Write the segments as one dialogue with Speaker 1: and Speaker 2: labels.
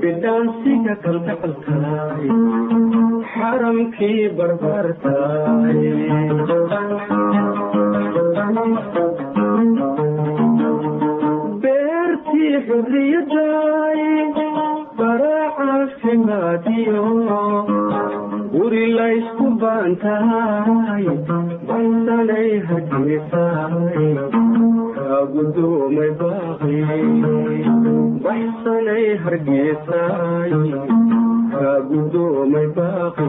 Speaker 1: bidhaansiga kalgacalkaay xaramkii barbarkaay beertii xurriyadaay baracaafimaadiyo guri laysku baantahay baysanay baaqi baxsanay hargeysaay kaagudoomay baaqi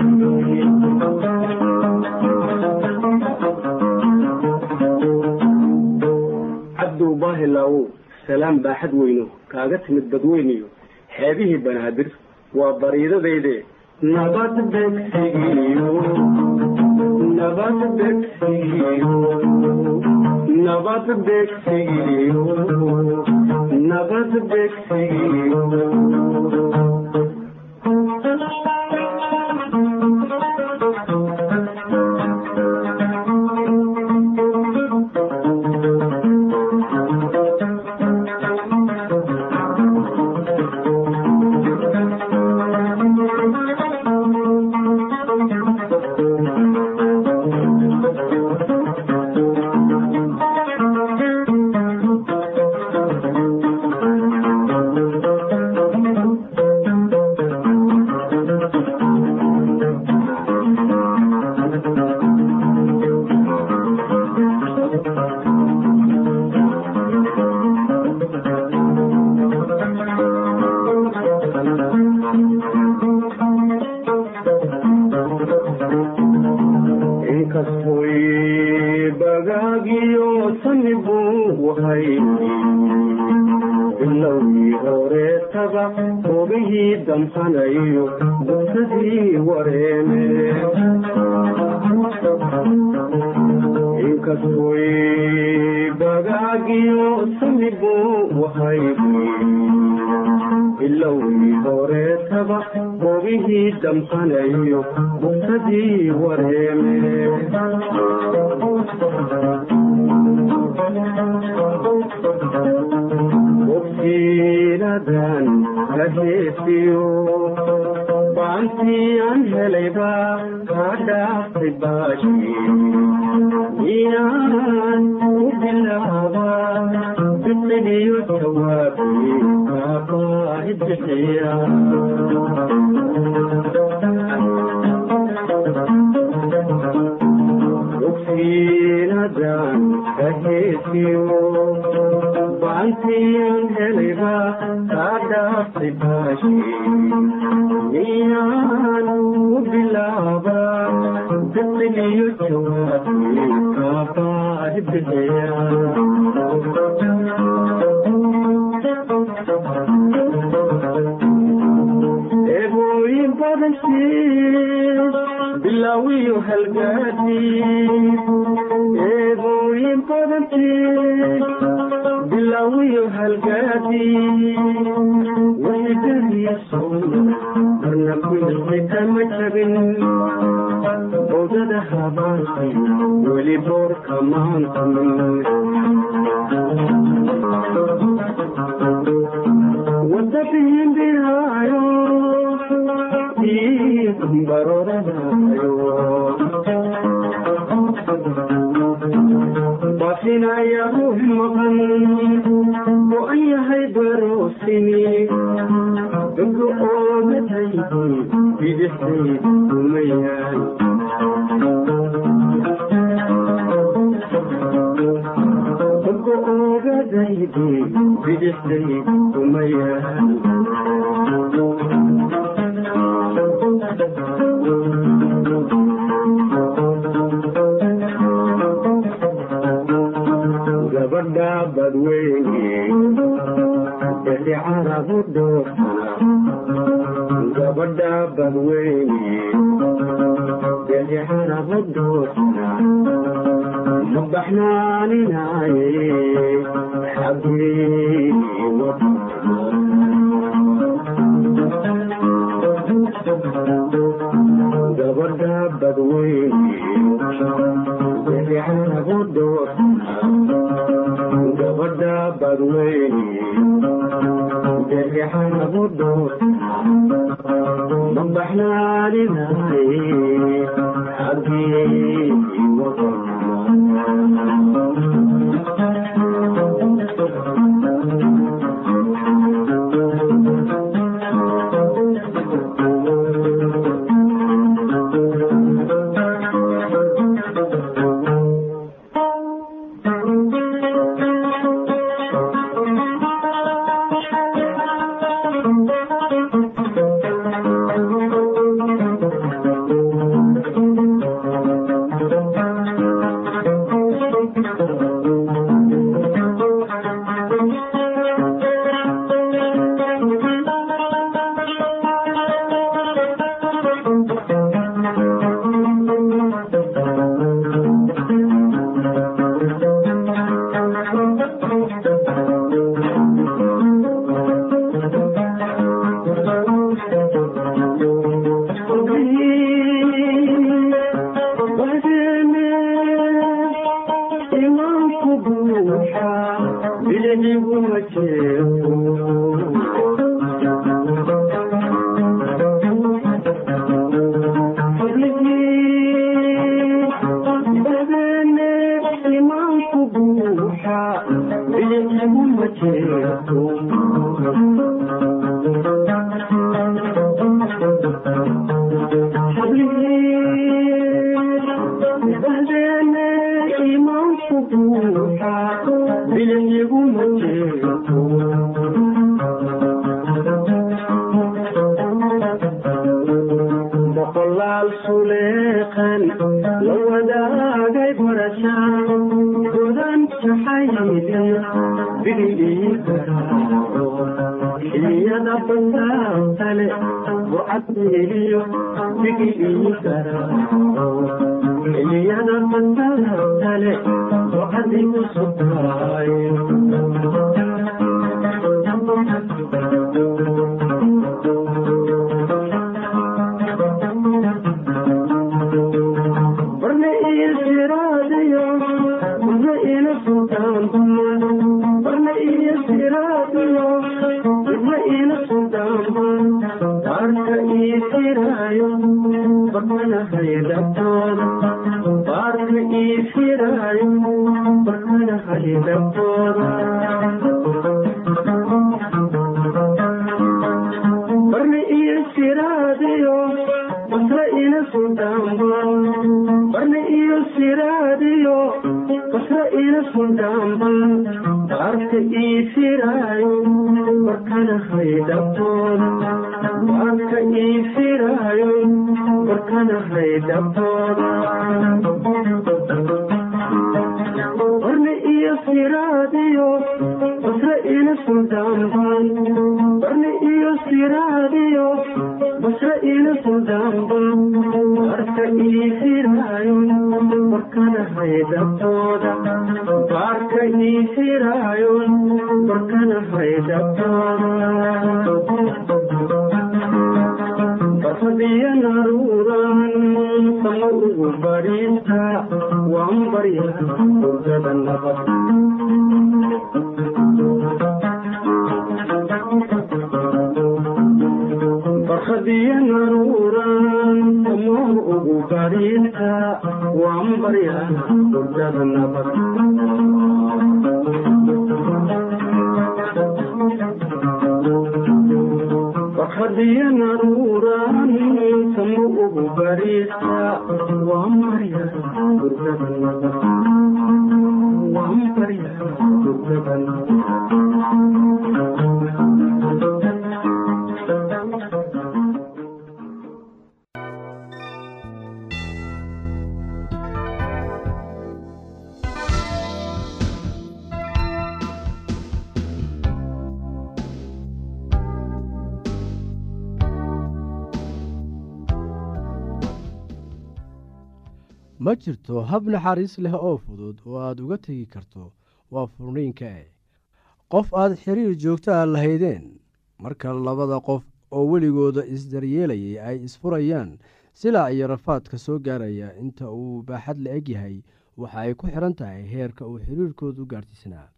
Speaker 1: baaqi cabdow baahilaawow salaam baaxad weyno kaaga timid badweyniyo xeebihii banaadir waa bariidadayde يسير badankiis bilaawiyo halgaadiis eebooyin baroradaayo baafinaya ruux maqan oo an yahay baroosini dadka oogataydi bidixdaydi umayaan dadka oogadaydi bidixdaydi umayaan bixi carabu dhoofana gabadha badweyne bixi carabu dhoofana ma baxnaaninaaye xaggii gabadha badweyne bixi carabu dhoofana gabadha badweyne derixanagu dhoor ma baxnaaninaaye xaggii boqolaal jaxayde bigidii garaaco xiliyada bandaantale bucadeliyo bigidii garaaco xiliyada bandaantale bucadigu sugaayo ii siraayo siraadiyo basra ila suldaanban barna iyo siraadiyo basra ila suldaanban baarka ii firaayo barkana haydhabtooda baarka ii firaayo barkana haydhabtooda barfadiya naruuran sama ugu bariista waan barya hurdada nabad barfadiya naruuran sama ugu bariista waan barya hurdada nabad barfadiya naruuran sama ugu bariista waan barya hurdada nabad waan barya
Speaker 2: ma jirto hab naxariis leh oo fudud oo aad uga tegi karto waa furniinka. E qof aad xiriir joogto a lahaydeen marka labada qof oo weligooda isdaryeelayay ay isfurayaan silaa iyo rafaadka soo gaaraya inta uu baaxad la eg yahay waxa ay ku xidhan tahay heerka uu xiriirkoodu gaarhsiisnaa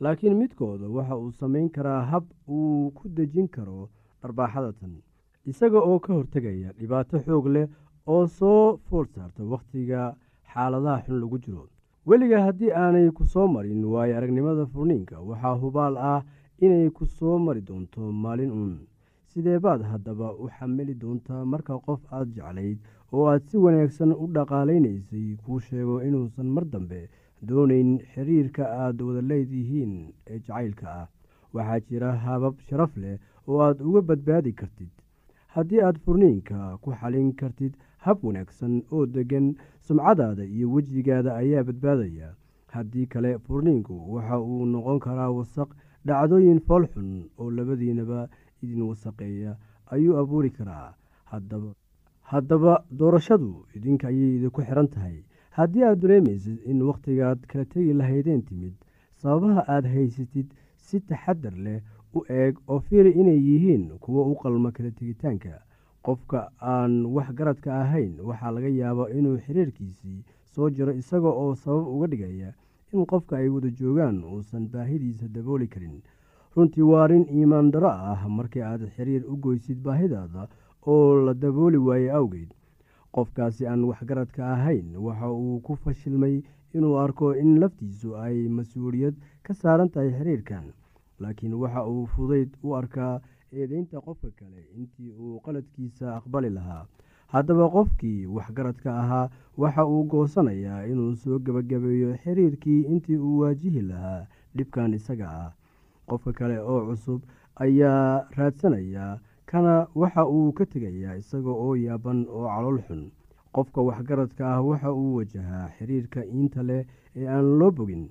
Speaker 2: laakiin midkooda waxa uu samayn karaa hab uu ku dejin karo dharbaaxada tan isaga oo ka hortegaya dhibaato xoog leh oo soo fool saarta wakhtiga xaaladaha xun lagu jiro. Weliga haddii aanay ku soo marin waayo aragnimada furniinka waxaa hubaal ah inay ku soo mari doonto maalin uun sidee baad haddaba u xamili doontaa marka qof aad jeclayd oo aad si wanaagsan u dhaqaalaynaysay kuu sheego inuusan mar dambe doonayn xiriirka aad wada leedihiin ee jacaylka ah. Waxaa jira habab sharaf leh oo aad uga badbaadi kartid haddii aad furniinka ku xalin kartid hab wanaagsan oo deggan sumcadaada iyo wejigaada ayaa badbaadaya. Haddii kale furniinku waxa uu noqon karaa wasaq dhacdooyin foolxun oo labadiinaba idin wasaqeeya ayuu abuuri karaa. Haddaba haddaba doorashadu idinka ayay idinku xiran tahay. Haddii aad dareemaysid in wakhtigaad kala tegi lahaydeen timid sababaha aad haysatid si taxadar leh u eeg oo fiiri inay yihiin kuwo u qalma kala tegitaanka. Qofka aan wax garadka ahayn waxaa laga yaabaa inuu xiriirkiisii soo jiro isaga oo sabab uga dhigaya in qofka ay wada joogaan uusan baahidiisa dabooli karin. Runtii waa arrin iimaan daro ah markii aad xiriir u goysid baahidaada oo la dabooli waaye awgeed. Qofkaasi aan waxgaradka ahayn waxa uu ku fashilmay inuu arko in laftiisu ay mas'uuliyad ka saaran tahay xiriirkan laakiin waxa uu fudayd u arkaa eedeynta qofka kale intii uu qaladkiisa aqbali lahaa. Haddaba qofkii waxgaradka ahaa waxa uu goosanayaa inuu soo gebagabeeyo xiriirkii intii uu waajihi lahaa dhibkan isaga ah. Qofka kale oo cusub ayaa raadsanaya kana waxa uu ka tegayaa isaga oo yaaban oo calool xun. Qofka waxgaradka ah waxa uu wajahaa xiriirka iinta leh ee aan loo bogin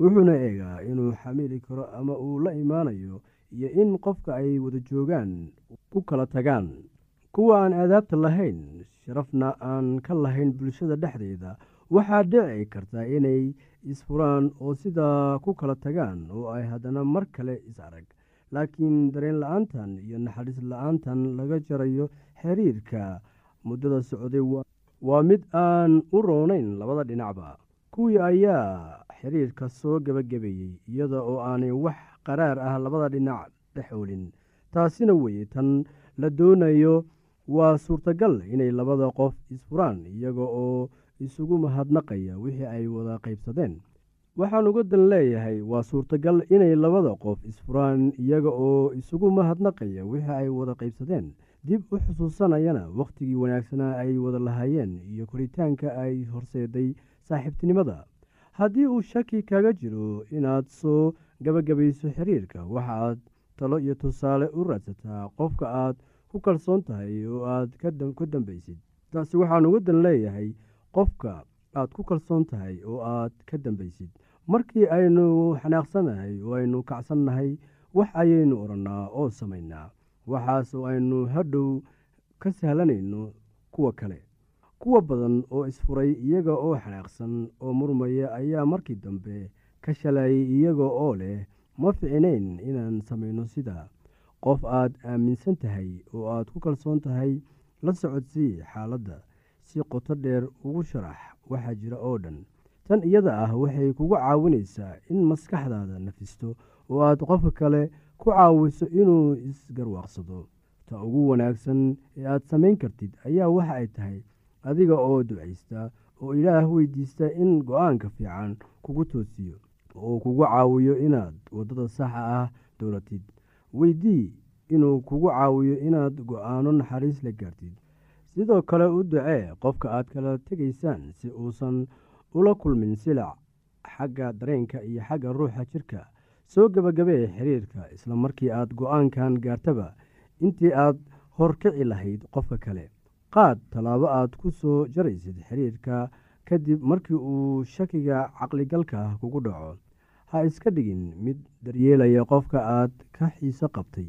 Speaker 2: wuxuuna eegaa inuu xamili karo ama uu la imaanayo iyo in qofka ay wada joogaan ku kala tagaan. Kuwa aan aadaabta lahayn sharafna aan ka lahayn bulshada dhexdeeda waxaa dhici karta inay isfuraan oo sidaa ku kala tagaan oo ay haddana mar kale is arag. Laakiin dareen la'aantan iyo naxariis la'aantan laga jarayo xiriirka muddada socday waa mid aan u roonayn labada dhinacba kuwii ayaa xiriirka soo gebagabeeyey iyada oo aanay wax qaraar ah labada dhinac dhexoolin taasina weye tan la doonayo waa suurtagal inay labada qof isfuraan iyaga oo isugu mahadnaqaya wixii ay wada qaybsadeen. Waxaan uga dan leeyahay waa suurtagal inay labada qof isfuraan iyaga oo isugu mahadnaqaya wixii ay wada qaybsadeen. Dib u xusuusanayana wakhtigii wanaagsanaa ay wada lahaayeen iyo koritaanka ay horseeday saaxiibtinimada. Haddii uu shaki kaga jiro inaad soo gabagabayso xiriirka waxaad talo iyo tusaale u raadsataa qofka aad ku kalsoon tahay oo aad ku dambaysid. Taasi waxaan uga dan leeyahay qofka aad ku kalsoon tahay oo aad ka dambaysid. Markii aynu xanaaqsanahay oo aynu kacsannahay wax ayaynu odhannaa oo samaynaa. Waxaas oo aynu hadhow ka sahlanayno kuwa kale kuwa badan oo isfuray iyaga oo xanaaqsan oo murmaya ayaa markii dambe ka shalayay iyaga oo leh ma ficinayn inaan samayno sidaa qof aad aaminsan tahay oo aad ku kalsoon tahay la socodsii xaaladda. Si qoto dheer ugu sharax waxaa jira oo dhan. Tan iyada ah waxay kugu caawinaysaa in maskaxdaada nafisto oo aad qofka kale ku caawiso inuu isgarwaaqsado ta ugu wanaagsan ee aad samayn kartid ayaa waxa ay tahay adiga oo ducaysta oo ilaah weydiista in go'aanka fiican kugu toosiyo oo kugu caawiyo inaad waddada saxa ah dowlatid weydii inuu kugu caawiyo inaad go'aano naxariis la gaartid. Sidoo kale u ducee qofka aad kala tegaysaan si uusan ula kulmin silac xagga dareenka iyo xagga ruuxa jirka. Soo gebagabee xiriirka isla markii aad go'aankan gaartaba intii aad horkici lahayd qofka kale qaad tallaabo aad ku soo jaraysid xiriirka kadib markii uu shakiga caqligalka kugu dhaco. Ha iska dhigin mid daryeelaya qofka aad ka xiiso qabtay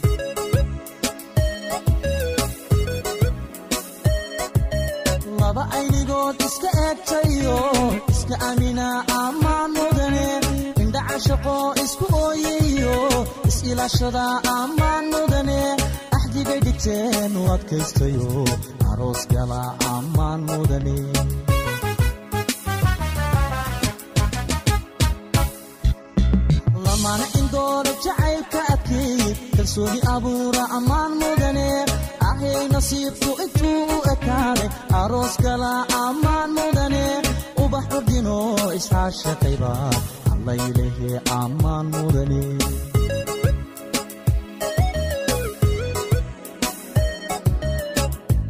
Speaker 3: aynigood iska eegtayo iska amina ammaan mudane indha cashaqo isku ooyayo is-ilaashada ammaan mudane axdigay dhigteen u adkaystayo aroos gala ammaan mudane lamana indoora jacaylka adkeey kalsooni abuura ammaan mudane ahay nasiibku intuu u ekaade aroos gala ammaan mudane ubaxu dhino iscaashaqayba allaylehe ammaan mudane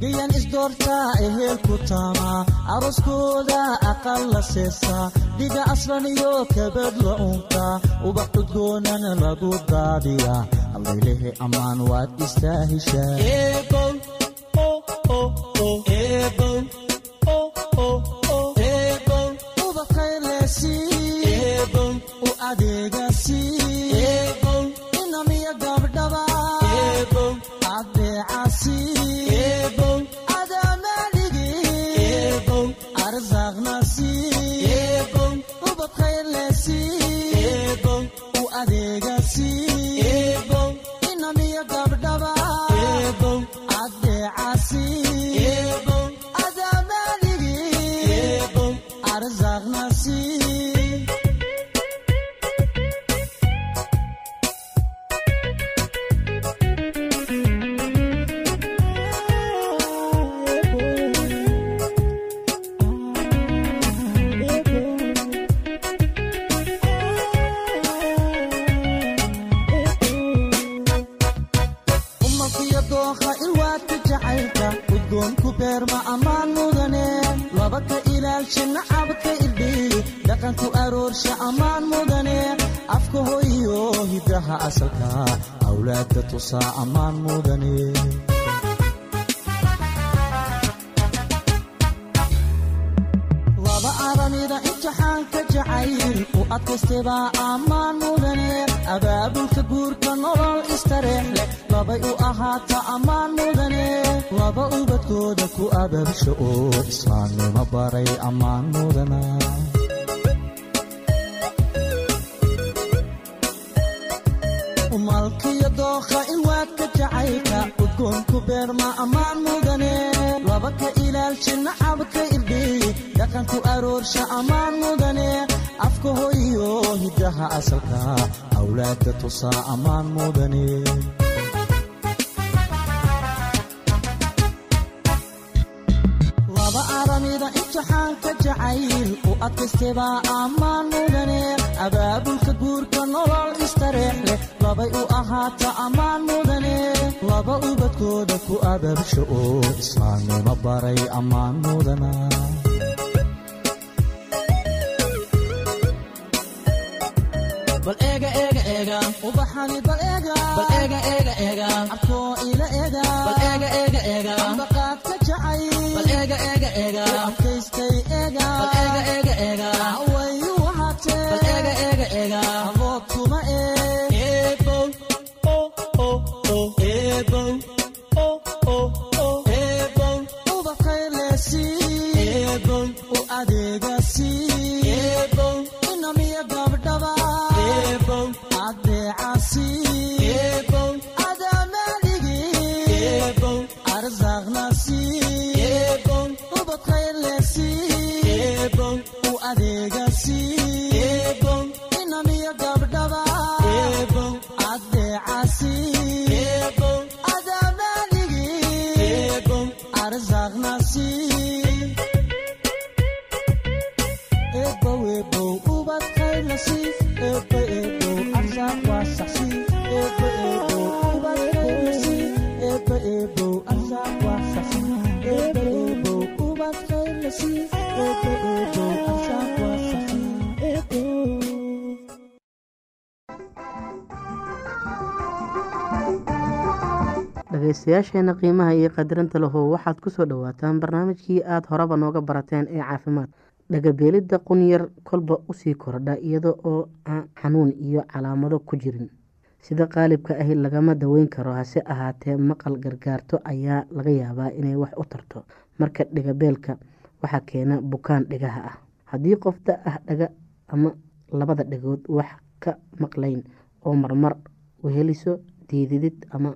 Speaker 3: gayan isdoortaa ehelku taamaa arooskooda aqal la seesaa dhiga aslan iyo kabad la untaa ubax cudgoonana lagu daadiyaa allaylehe ammaan waad istaahishaa u adeegasi adkaystebaa ammaan mudane abaabulka guurka nolol istareex leh labay u ahaata ammaan mudane laba ubadkooda ku abaabsho oo islaamnimo baray ammaan mudana ilwaadka jacaylka udgoonku beerma ammaan mudane laba ka ilaalshi nacabka irdheey dhaqanku aroorsha ammaan mudane afka hoyiyo hiddaha asalka awlaadda tusaa ammaan mudane laba aramida imtixaanka jacayl u adkaystebaa ammaan mudane abaabulka guurka nolol istareex leh labay u ahaata ammaan mudane laba ubadkooda ku abaabsho oo islaamnimo baray ammaan mudana bal eega eega eega ubaxani bal eega bal eega eega eega cabkoo ila eega bal eega eega eega ambaqaadka jacay. Bal eega eega eega abkaystay eega bal eega eega eega wayu wahatee. Bal eega eega eega abood kuma ee. Eebow o o o. Eebow o o o. Eebow ubakaylesi eebow u adeegasi eebow adeecasi eebow adamadhigi eebow
Speaker 4: dhegaystayaasheena qiimaha iyo qadarinta lahu waxaad ku soo dhowaataan barnaamijkii aada horeba nooga barateen ee caafimaad. Dhagabeelidda qunyar kolba u sii kordha iyada oo aan xanuun iyo calaamado ku jirin. Sida qaalibka ahi lagama daweyn karo hase ahaatee maqal gargaarto ayaa laga yaabaa inay wax u tarto. Marka dhigabeelka waxaa keena bukaan dhigaha ah. Haddii qof da ah dhaga ama labada dhagood wax ka maqlayn oo marmar weheliso diididid ama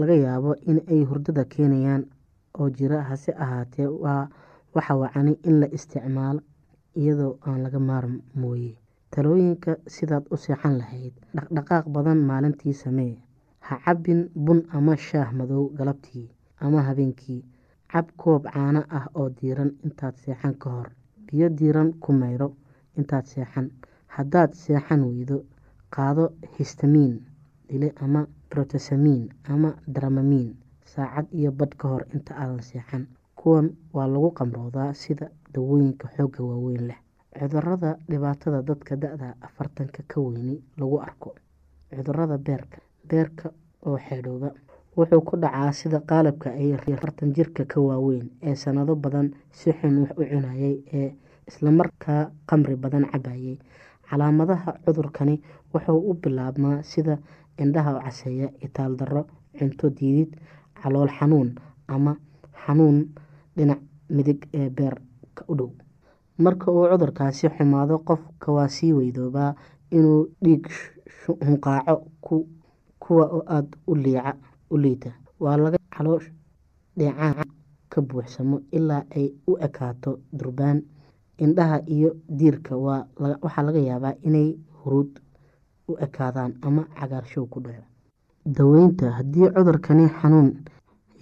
Speaker 4: laga yaabo in ay hurdada keenayaan oo jira hase ahaatee waa waxa wacani in la isticmaalo iyadoo aan laga maarmooye talooyinka sidaad u seexan lahayd dhaqdhaqaaq badan maalintii samee. Ha cabbin bun ama shaah madow galabtii ama habeenkii. Cab koob caano ah oo diiran intaad seexan ka hor. Biyo diiran ku mayro intaad seexan. Haddaad seexan weydo qaado histamiin dile ama brotosamiin ama dramamiin saacad iyo badh ka hor inta aadan seexan. Kuwan waa lagu qamroodaa sida dawooyinka xoogga waaweyn leh. Cudurada dhibaatada dadka da-da afartanka ka weyni lagu arko. Cudurada beerka beerka oo xeedhooba wuxuu ku dhacaa sida qaalabka ay afartan jirka ka waaweyn ee sanado badan si xun wax u cunayay ee islamarkaa qamri badan cabayay calaamadaha cudurkani wuxuu u bilaabmaa sida indhaha oo caseeya itaal darro cunto diidid calool xanuun ama xanuun dhinac midig ee beerka u dhow. Marka uu cudurkaasi xumaado qofka waa sii weydoobaa inuu dhiig hunqaaco kuwa oo aada u liita. Waa laga caloosh dheecaan ka buuxsamo ilaa ay u ekaato durbaan. Indhaha iyo diirka waxaa laga yaabaa inay huruud u ekaadaan ama cagaarshow ku dhaco daweynta haddii cudurkani xanuun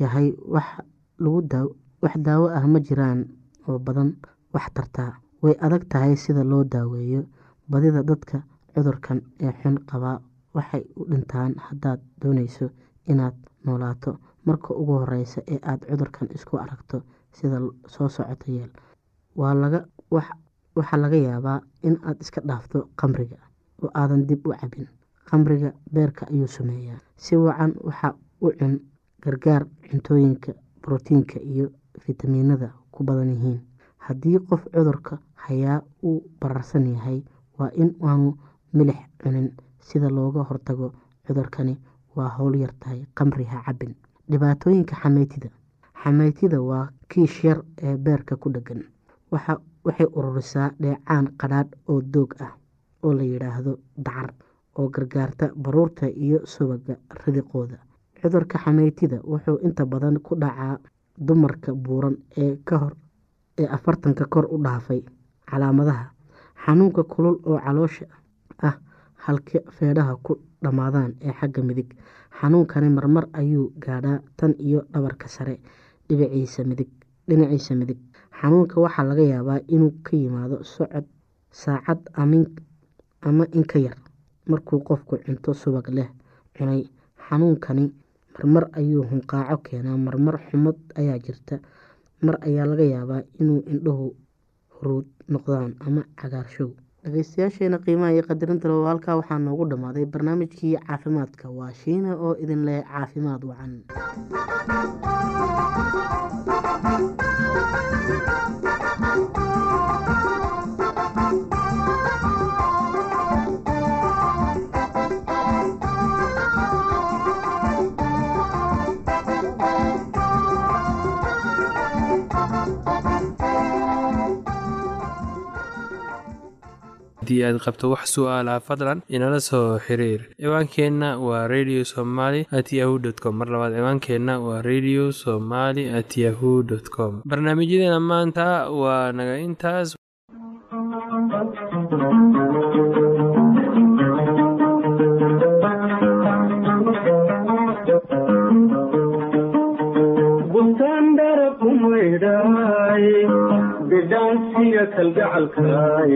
Speaker 4: yahay wax daawo ah ma jiraan oo badan wax tartaa way adag tahay sida loo daaweeyo badida dadka cudurkan ee xun qabaa waxay u dhintaan haddaad doonayso inaad noolaato. Marka ugu horeysa ee aad cudurkan isku aragto sida soo socota yeel waxaa laga yaabaa in aad iska dhaafto qamriga oo aadan dib u cabin qamriga beerka ayuu sameeyaa. Si wacan waxa u cun gargaar cuntooyinka brotiinka iyo fitamiinada ku badan yihiin. Haddii qof cudurka hayaa uu bararsan yahay waa in aanu milix cunin. Sida looga hortago cudurkani waa howl yartahay qamri ha cabin dhibaatooyinka xameytida. Xameytida waa kiish yar ee beerka ku dhegan. Waxay ururisaa dheecaan qadhaadh oo doog ah oo la yidhaahdo dacar oo gargaarta baruurta iyo subaga ridiqooda cudurka xameytida wuxuu inta badan ku dhacaa dumarka buuran ee kahor ee afartanka kor u dhaafay calaamadaha. Xanuunka kulul oo caloosha ah halka feedhaha ku dhammaadaan ee xagga midig. Xanuunkani marmar ayuu gaadhaa tan iyo dhabarka sare dhinaciisa midig. Xanuunka waxaa laga yaabaa inuu ka yimaado socod saacad ama in ka yar markuu qofku cunto subag leh cunay xanuunkani marmar ayuu hunqaaco keenaa marmar xumad ayaa jirta. Mar ayaa laga yaabaa inuu indhuhu huruud noqdaan ama cagaarshow dhageystayaasheena qiimaha iyo qadarinta loo halkaa waxaa noogu dhammaaday barnaamijkii caafimaadka. Waa shiina oo idin leh caafimaad wacan
Speaker 5: haddii aad qabto wax su'aalaha fadlan inala soo xiriir. ciwaankeenna waa radio somaly at yahu com. mar labaad ciwaankeenna waa radio somaly at yahu dt com. barnaamijyadeena maanta waa naga intaas.
Speaker 1: Kalgacalkaay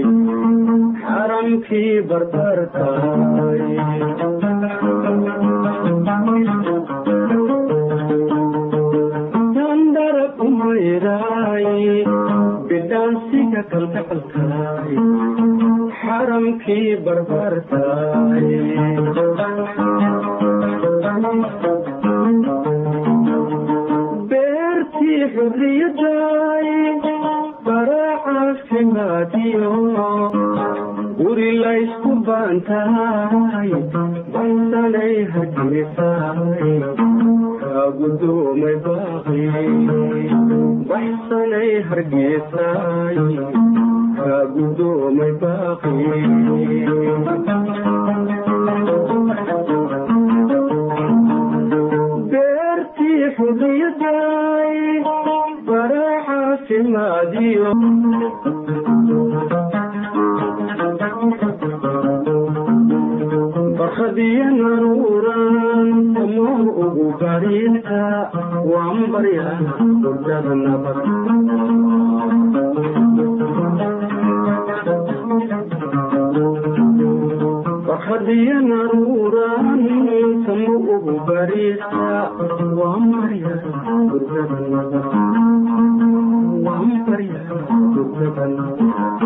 Speaker 1: xaramkii baxsanay hargeysaay kaagudoomay baaqi beertii xurriyaday baracaafimaadiyo barkhadiyo naruuran samoo ugu bariisa waan baryaa hurdada nabad barkhadiyo naruuran samo ugu bariisa waan baryaa hurdada nabad waan baryaa hurdada nabad